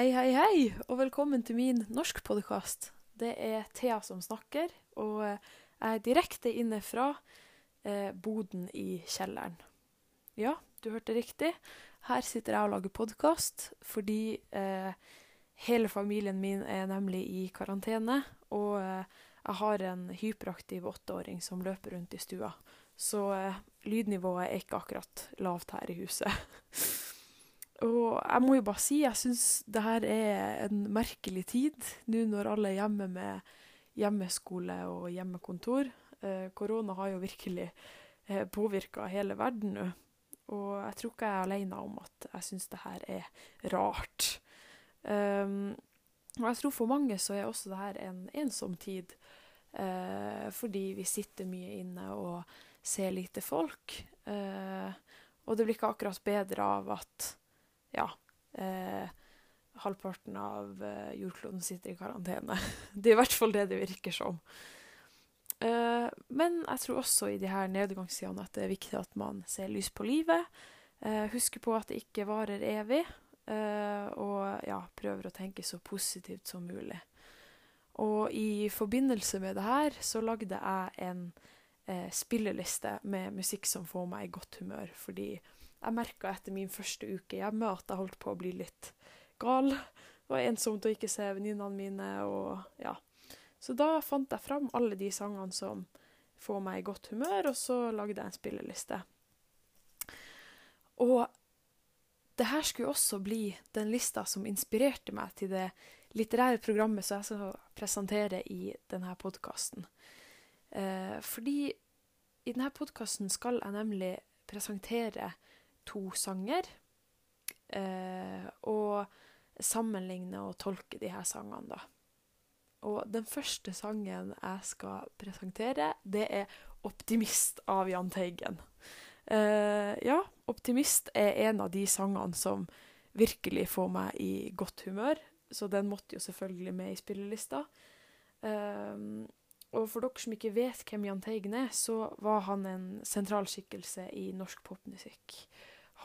Hei, hei, hei, og velkommen til min norskpodkast. Det er Thea som snakker, og eh, jeg er direkte inne fra eh, boden i kjelleren. Ja, du hørte riktig. Her sitter jeg og lager podkast fordi eh, hele familien min er nemlig i karantene, og eh, jeg har en hyperaktiv åtteåring som løper rundt i stua. Så eh, lydnivået er ikke akkurat lavt her i huset. Og jeg må jo bare si jeg syns det her er en merkelig tid, nå når alle er hjemme med hjemmeskole og hjemmekontor. Eh, korona har jo virkelig eh, påvirka hele verden nå. Og jeg tror ikke jeg er alene om at jeg syns det her er rart. Um, og jeg tror for mange så er også det her en ensom tid. Eh, fordi vi sitter mye inne og ser lite folk. Eh, og det blir ikke akkurat bedre av at ja, eh, halvparten av eh, jordkloden sitter i karantene. Det er i hvert fall det det virker som. Eh, men jeg tror også i de her nedgangssidene at det er viktig at man ser lys på livet. Eh, husker på at det ikke varer evig. Eh, og ja, prøver å tenke så positivt som mulig. Og i forbindelse med det her så lagde jeg en eh, spilleliste med musikk som får meg i godt humør, fordi jeg merka etter min første uke hjemme at jeg holdt på å bli litt gal. Det var ensomt å ikke se venninnene mine. og ja. Så da fant jeg fram alle de sangene som får meg i godt humør, og så lagde jeg en spilleliste. Og det her skulle også bli den lista som inspirerte meg til det litterære programmet som jeg skal presentere i denne podkasten. Eh, fordi i denne podkasten skal jeg nemlig presentere to sanger. Eh, og sammenligne og tolke de her sangene, da. Og den første sangen jeg skal presentere, det er 'Optimist' av Jahn Teigen. Eh, ja, 'Optimist' er en av de sangene som virkelig får meg i godt humør, så den måtte jo selvfølgelig med i spillelista. Um, og for dere som ikke vet hvem Jahn Teigen er, så var han en sentral skikkelse i norsk popmusikk.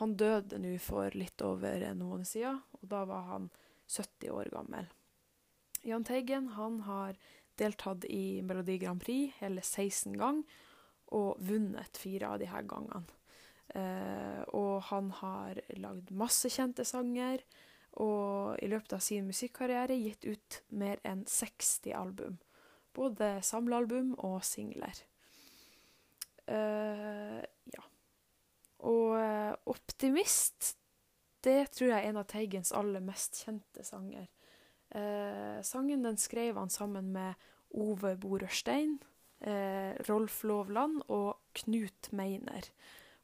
Han døde nå for litt over en måned siden, og da var han 70 år gammel. Jahn Teigen han har deltatt i Melodi Grand Prix hele 16 ganger og vunnet fire av disse gangene. Eh, og han har lagd masse kjente sanger, og i løpet av sin musikkarriere gitt ut mer enn 60 album. Både samlealbum og singler. Eh, ja. Og uh, 'Optimist' det tror jeg er en av Teigens aller mest kjente sanger. Eh, sangen den skrev han sammen med Ove Borørstein, eh, Rolf Lovland og Knut Meiner.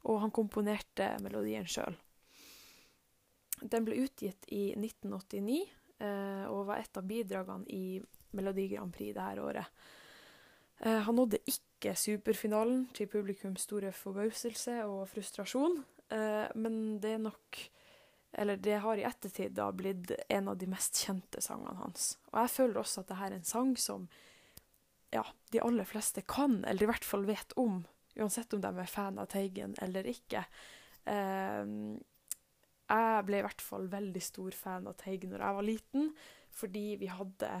Og han komponerte melodien sjøl. Den ble utgitt i 1989 og var et av bidragene i Melodi Grand Prix dette året. han nådde ikke ikke superfinalen til publikums store forbauselse og frustrasjon, eh, men det er nok Eller det har i ettertid da blitt en av de mest kjente sangene hans. Og jeg føler også at dette er en sang som ja, de aller fleste kan, eller i hvert fall vet om, uansett om de er fan av Teigen eller ikke. Eh, jeg ble i hvert fall veldig stor fan av Teigen når jeg var liten, fordi vi hadde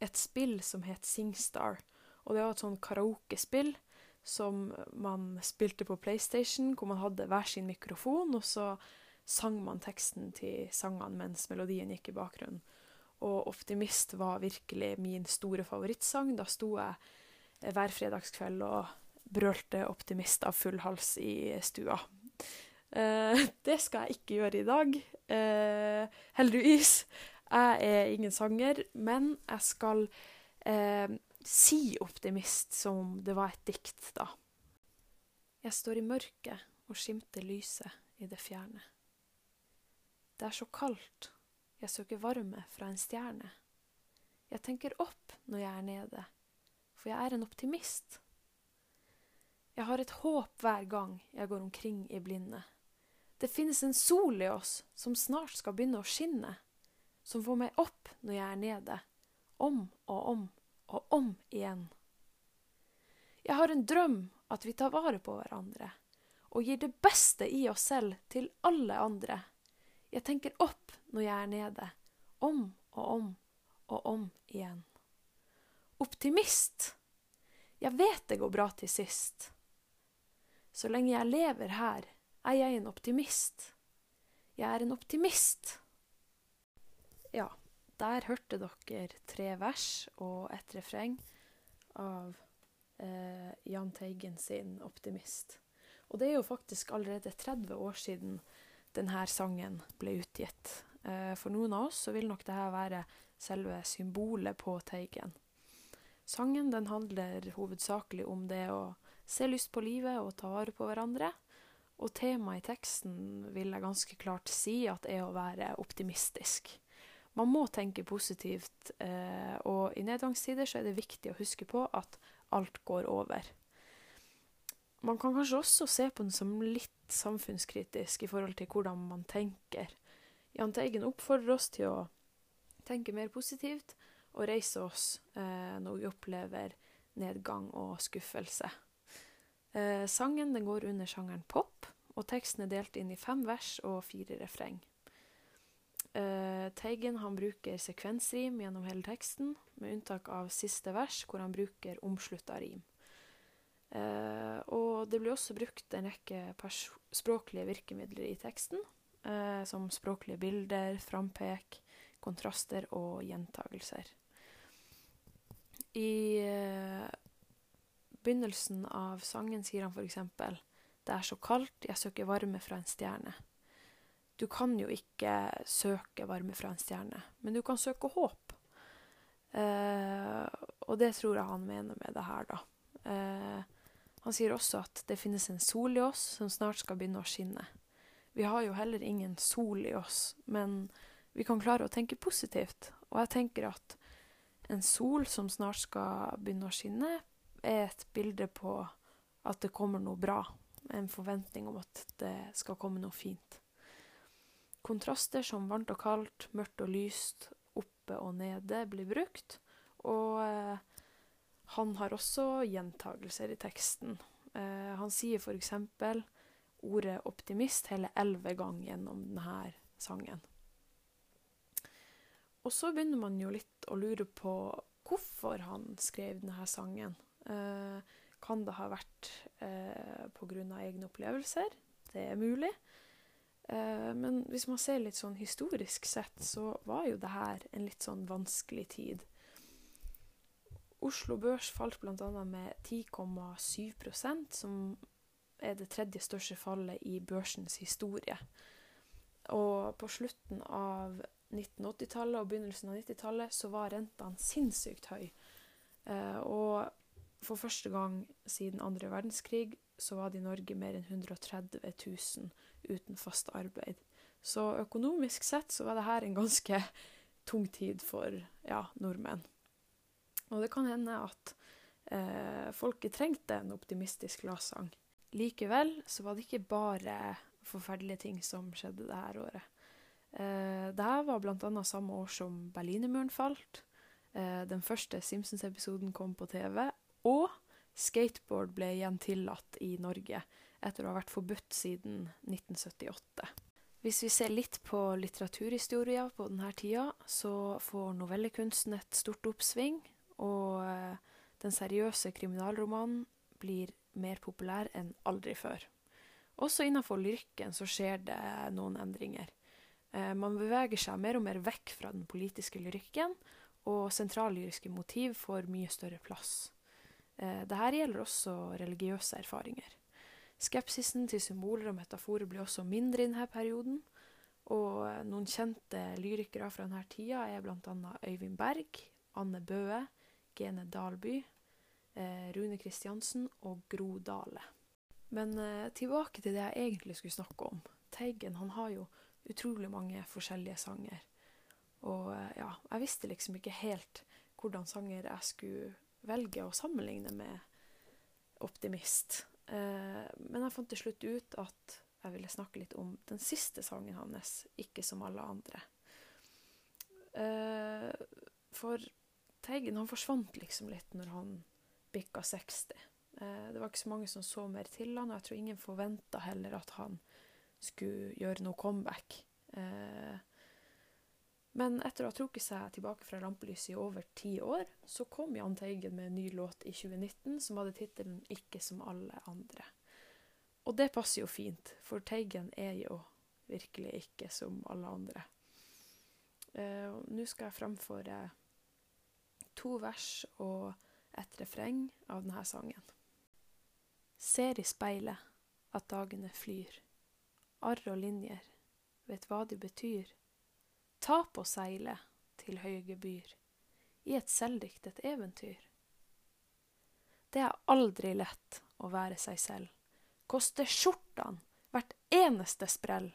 et spill som het Singstar. Og det var et sånn karaokespill som man spilte på PlayStation, hvor man hadde hver sin mikrofon, og så sang man teksten til sangene mens melodien gikk i bakgrunnen. Og 'Optimist' var virkelig min store favorittsang. Da sto jeg hver fredagskveld og brølte 'Optimist' av full hals i stua. Eh, det skal jeg ikke gjøre i dag, eh, heldigvis. Jeg er ingen sanger, men jeg skal eh, si optimist som om det var et dikt, da. Jeg står i mørket og skimter lyset i det fjerne. Det er så kaldt, jeg søker varme fra en stjerne. Jeg tenker opp når jeg er nede, for jeg er en optimist. Jeg har et håp hver gang jeg går omkring i blinde. Det finnes en sol i oss som snart skal begynne å skinne, som får meg opp når jeg er nede, om og om og om igjen. Jeg har en drøm at vi tar vare på hverandre og gir det beste i oss selv til alle andre. Jeg tenker opp når jeg er nede, om og om og om igjen. Optimist. Jeg vet det går bra til sist. Så lenge jeg lever her, er jeg en optimist. Jeg er en optimist. Der hørte dere tre vers og et refreng av eh, Jahn Teigen sin 'Optimist'. Og det er jo faktisk allerede 30 år siden denne sangen ble utgitt. Eh, for noen av oss så vil nok dette være selve symbolet på Teigen. Sangen den handler hovedsakelig om det å se lyst på livet og ta vare på hverandre. Og temaet i teksten vil jeg ganske klart si at er å være optimistisk. Man må tenke positivt, eh, og i nedgangstider så er det viktig å huske på at alt går over. Man kan kanskje også se på den som litt samfunnskritisk i forhold til hvordan man tenker. Jahn Teigen oppfordrer oss til å tenke mer positivt og reise oss eh, når vi opplever nedgang og skuffelse. Eh, sangen den går under sjangeren pop, og teksten er delt inn i fem vers og fire refreng. Eh, Teigen han bruker sekvensrim gjennom hele teksten, med unntak av siste vers, hvor han bruker omslutta rim. Uh, og det blir også brukt en rekke språklige virkemidler i teksten, uh, som språklige bilder, frampek, kontraster og gjentagelser. I begynnelsen av sangen sier han f.eks.: Det er så kaldt, jeg søker varme fra en stjerne. Du kan jo ikke søke varme fra en stjerne, men du kan søke håp. Eh, og det tror jeg han mener med det her, da. Eh, han sier også at det finnes en sol i oss som snart skal begynne å skinne. Vi har jo heller ingen sol i oss, men vi kan klare å tenke positivt. Og jeg tenker at en sol som snart skal begynne å skinne, er et bilde på at det kommer noe bra. En forventning om at det skal komme noe fint. Kontraster som varmt og kaldt, mørkt og lyst, oppe og nede blir brukt. Og eh, han har også gjentagelser i teksten. Eh, han sier f.eks. ordet 'optimist' hele elleve ganger gjennom denne sangen. Og så begynner man jo litt å lure på hvorfor han skrev denne sangen. Eh, kan det ha vært eh, pga. egne opplevelser? Det er mulig. Eh, men hvis man ser litt sånn historisk sett, så var jo det her en litt sånn vanskelig tid. Oslo Børs falt bl.a. med 10,7% som er det tredje største fallet i børsens historie. Og på slutten av 1980-tallet og begynnelsen av 90-tallet så var rentene sinnssykt høye. Eh, og for første gang siden andre verdenskrig så var det i Norge mer enn 130 000 uten fast arbeid. Så økonomisk sett så var det her en ganske tung tid for ja, nordmenn. Og det kan hende at eh, folket trengte en optimistisk gladsang. Likevel så var det ikke bare forferdelige ting som skjedde det her året. Eh, det her var bl.a. samme år som Berlinermuren falt. Eh, den første Simpsons-episoden kom på TV, og skateboard ble igjen tillatt i Norge etter å ha vært forbudt siden 1978. Hvis vi ser litt på litteraturhistoria på denne tida, så får novellekunsten et stort oppsving, og eh, den seriøse kriminalromanen blir mer populær enn aldri før. Også innenfor lyrikken så skjer det noen endringer. Eh, man beveger seg mer og mer vekk fra den politiske lyrikken, og sentrallyriske motiv får mye større plass. Eh, Dette gjelder også religiøse erfaringer. Skepsisen til symboler og metaforer blir også mindre i denne perioden. Og eh, noen kjente lyrikere fra denne tida er bl.a. Øyvind Berg, Anne Bøe, Gene Dalby, eh, Rune Kristiansen og Gro Dale. Men tilbake til det jeg egentlig skulle snakke om. Teigen han har jo utrolig mange forskjellige sanger. Og ja, jeg visste liksom ikke helt hvordan sanger jeg skulle velge å sammenligne med Optimist. Eh, men jeg fant til slutt ut at jeg ville snakke litt om den siste sangen hans, 'Ikke som alle andre'. Eh, for Teigen han forsvant liksom litt når han bikka 60. Eh, det var ikke så mange som så mer til han, og jeg tror ingen forventa heller at han skulle gjøre noe comeback. Eh, men etter å ha trukket seg tilbake fra rampelyset i over ti år, så kom Jahn Teigen med en ny låt i 2019 som hadde tittelen 'Ikke som alle andre'. Og det passer jo fint, for Teigen er jo virkelig ikke som alle andre. Uh, Nå skal jeg framføre to vers og et refreng av denne sangen. Ser i speilet at dagene flyr. Arr og linjer, vet hva de betyr. Ta på seilet til høye gebyr, i et selvdiktet eventyr. Det er aldri lett å være seg selv. koste skjortene hvert eneste sprell.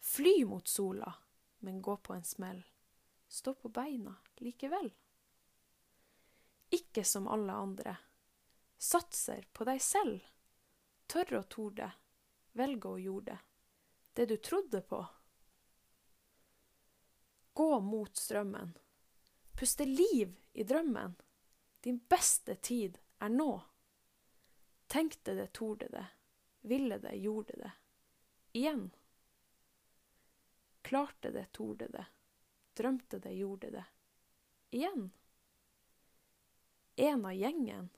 Fly mot sola, men gå på en smell. Stå på beina likevel. Ikke som alle andre. Satser på deg selv. tørre å torde. Velge å gjorde. Det du trodde på. Gå mot strømmen. Puste liv i drømmen. Din beste tid er nå. Tenkte det, torde det. Ville det, gjorde det. Igjen. Klarte det, torde det. Drømte det, gjorde det. Igjen. En av gjengen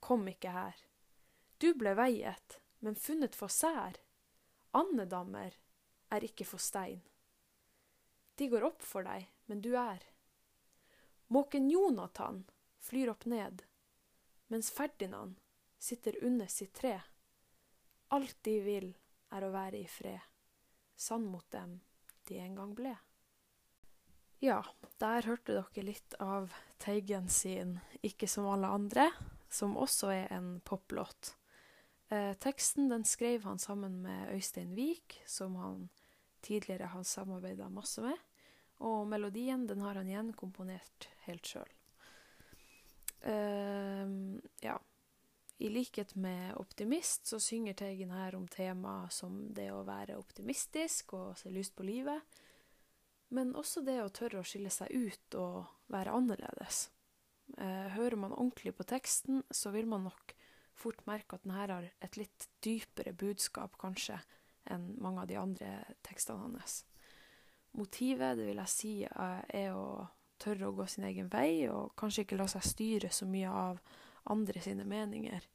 kom ikke her. Du ble veiet, men funnet for sær. Andedammer er ikke for stein. De går opp for deg, men du er. Måken Jonathan flyr opp ned, mens Ferdinand sitter under sitt tre. Alt de vil, er å være i fred, sann mot dem de en gang ble. Ja, der hørte dere litt av Teigen sin 'Ikke som alle andre', som også er en poplåt. Eh, teksten den skrev han sammen med Øystein Wiik, som han tidligere har samarbeida masse med. Og melodien den har han igjen komponert helt sjøl. Uh, ja. I likhet med 'Optimist' så synger Teigen her om temaer som det å være optimistisk og se lyst på livet. Men også det å tørre å skille seg ut og være annerledes. Uh, hører man ordentlig på teksten, så vil man nok fort merke at den her har et litt dypere budskap, kanskje, enn mange av de andre tekstene hans. Motivet, det vil jeg si, er å tørre å gå sin egen vei, og kanskje ikke la seg styre så mye av andre sine meninger.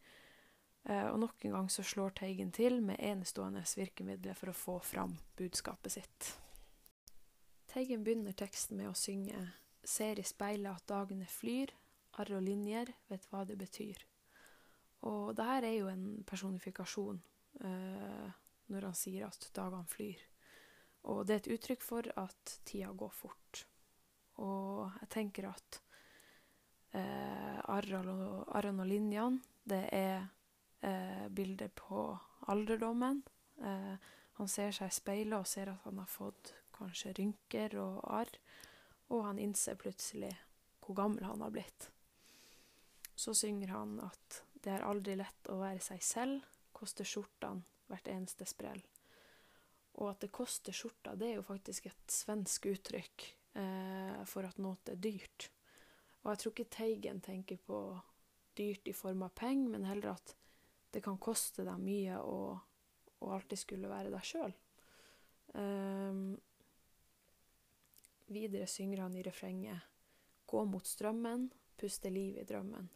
Eh, og nok en gang så slår Teigen til med enestående virkemidler for å få fram budskapet sitt. Teigen begynner teksten med å synge Ser i speilet at dagene flyr, arr og linjer, vet hva det betyr. Og det her er jo en personifikasjon eh, når han sier at dagene flyr. Og det er et uttrykk for at tida går fort. Og jeg tenker at eh, arrene og linjene, det er eh, bilder på alderdommen. Eh, han ser seg i speilet og ser at han har fått kanskje rynker og arr, og han innser plutselig hvor gammel han har blitt. Så synger han at det er aldri lett å være seg selv, koster skjortene hvert eneste sprell. Og at det koster skjorta, det er jo faktisk et svensk uttrykk eh, for at noe er dyrt. Og jeg tror ikke Teigen tenker på dyrt i form av penger, men heller at det kan koste deg mye å, å alltid skulle være deg sjøl. Um, ehm, videre synger han i refrenget Gå mot strømmen, puste liv i drømmen.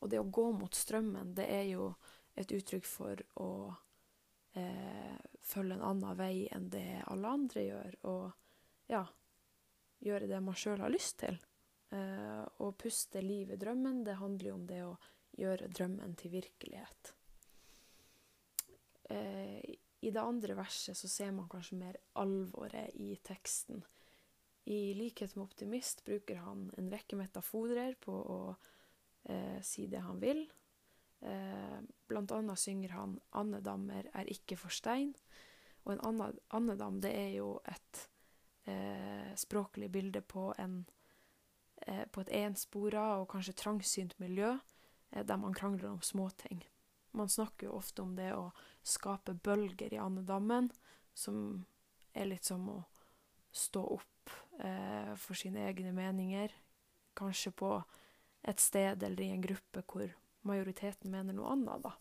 Og det å gå mot strømmen, det er jo et uttrykk for å eh, følge en annen vei enn det alle andre gjør, og ja, gjøre det man sjøl har lyst til. Eh, å puste liv i drømmen, det handler jo om det å gjøre drømmen til virkelighet. Uh, I det andre verset så ser man kanskje mer alvoret i teksten. I likhet med optimist bruker han en rekke metaforer på å uh, si det han vil, blant annet synger han 'Andedammer er ikke for stein'. Og en andedam det er jo et eh, språklig bilde på, en, eh, på et enspora og kanskje trangsynt miljø eh, der man krangler om småting. Man snakker jo ofte om det å skape bølger i andedammen, som er litt som å stå opp eh, for sine egne meninger. Kanskje på et sted eller i en gruppe hvor majoriteten mener noe annet, da.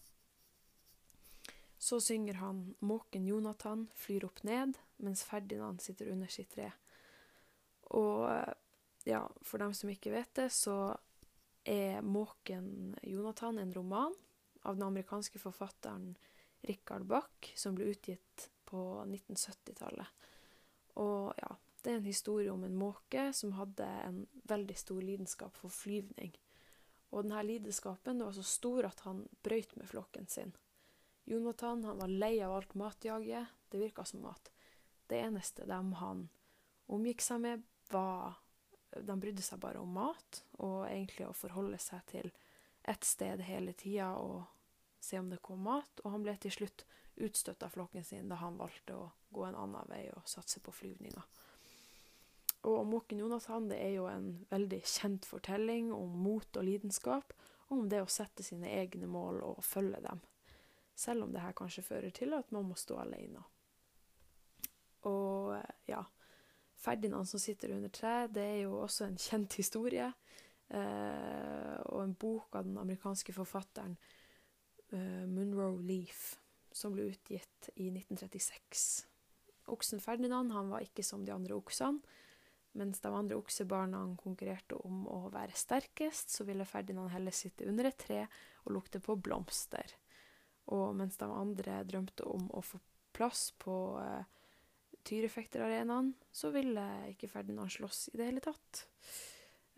Så synger han 'Måken Jonathan flyr opp ned', mens Ferdinand sitter under sitt tre. Og ja, for dem som ikke vet det, så er 'Måken Jonathan' en roman av den amerikanske forfatteren Richard Bach, som ble utgitt på 1970-tallet. Og ja, det er en historie om en måke som hadde en veldig stor lidenskap for flyvning. Og denne lidenskapen var så stor at han brøyt med flokken sin. Jonathan han var lei av alt matjaget. Det virka som at det eneste de han omgikk seg med, var De brydde seg bare om mat, og egentlig å forholde seg til ett sted hele tida og se om det kom mat. Og han ble til slutt utstøtt av flokken sin da han valgte å gå en annen vei og satse på flyvninga. Og Måken Jonathan det er jo en veldig kjent fortelling om mot og lidenskap, og om det å sette sine egne mål og følge dem. Selv om det her kanskje fører til at man må stå alene. Og ja, Ferdinand som sitter under tre, det er jo også en kjent historie. Eh, og en bok av den amerikanske forfatteren eh, Munro Leaf, som ble utgitt i 1936. Oksen Ferdinand han var ikke som de andre oksene. Mens de andre oksebarna konkurrerte om å være sterkest, så ville Ferdinand heller sitte under et tre og lukte på blomster. Og mens de andre drømte om å få plass på uh, tyrefekterarenaen, så ville ikke Ferdinand slåss i det hele tatt.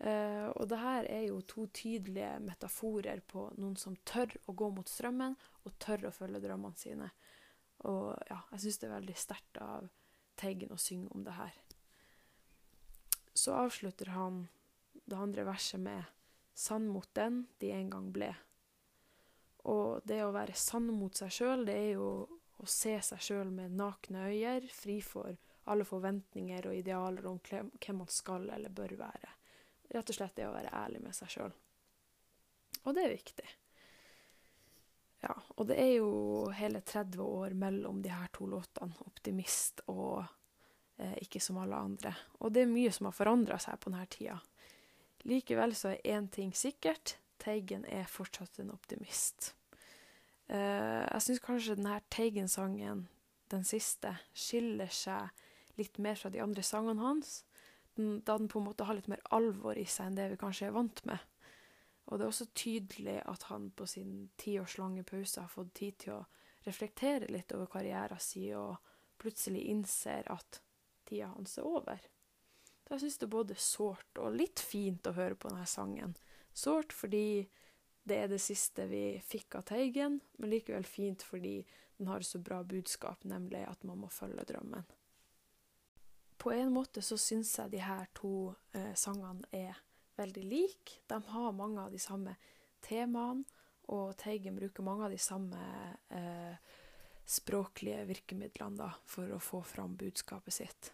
Uh, og det her er jo to tydelige metaforer på noen som tør å gå mot strømmen, og tør å følge drømmene sine. Og ja, jeg syns det er veldig sterkt av Teigen å synge om det her. Så avslutter han det andre verset med 'sann mot den de en gang ble'. Og det å være sann mot seg sjøl, det er jo å se seg sjøl med nakne øyer, fri for alle forventninger og idealer om hvem man skal eller bør være. Rett og slett det å være ærlig med seg sjøl. Og det er viktig. Ja, og det er jo hele 30 år mellom de her to låtene, 'Optimist' og ikke som alle andre. Og det er mye som har forandra seg på denne tida. Likevel så er én ting sikkert. Teigen er fortsatt en optimist. Eh, jeg syns kanskje denne Teigen-sangen, den siste, skiller seg litt mer fra de andre sangene hans. Da den på en måte har litt mer alvor i seg enn det vi kanskje er vant med. Og det er også tydelig at han på sin tiårslange pause har fått tid til å reflektere litt over karrieren sin, og plutselig innser at tida hans er over. Da syns det både sårt og litt fint å høre på denne sangen. Sårt fordi det er det siste vi fikk av Teigen, men likevel fint fordi den har så bra budskap, nemlig at man må følge drømmen. På en måte så syns jeg de her to eh, sangene er veldig like. De har mange av de samme temaene, og Teigen bruker mange av de samme eh, språklige virkemidlene da, for å få fram budskapet sitt.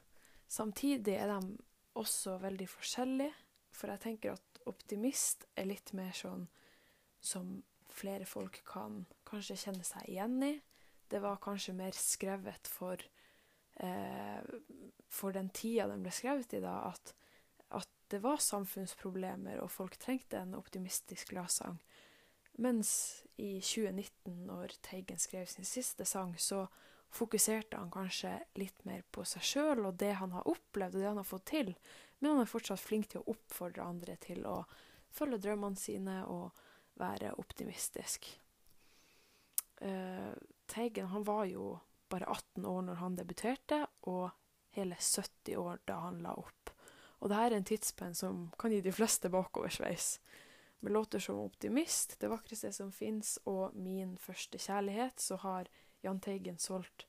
Samtidig er de også veldig forskjellige, for jeg tenker at optimist er litt mer sånn som flere folk kan kanskje kjenne seg igjen i. Det var kanskje mer skrevet for, eh, for den tida den ble skrevet i, da, at, at, det var samfunnsproblemer, og folk trengte en optimistisk gladsang. Mens i 2019, når Teigen skrev sin siste sang, så fokuserte han kanskje litt mer på seg sjøl og det han har opplevd og det han har fått til, men han er fortsatt flink til å oppfordre andre til å følge drømmene sine og være optimistisk. Uh, Teigen han var jo bare 18 år når han debuterte, og hele 70 år da han la opp. Og det her er en tidsspenn som kan gi de fleste bakoversveis. Med låter som 'Optimist', 'Det vakreste som fins' og 'Min første kjærlighet', så har Jahn Teigen solgt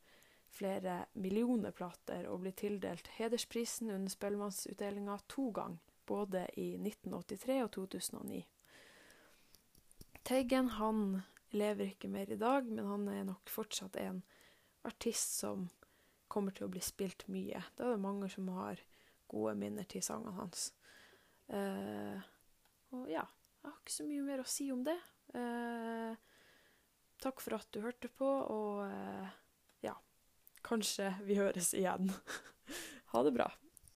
flere millioner plater og blitt tildelt hedersprisen under Spellemannsutdelinga to ganger, både i 1983 og 2009. Teigen han lever ikke mer i dag, men han er nok fortsatt en artist som kommer til å bli spilt mye. Da er det mange som har gode minner til sangene hans. Uh, og ja, jeg har ikke så mye mer å si om det. Uh, Takk for at du hørte på, og eh, ja, kanskje vi høres igjen. ha det bra.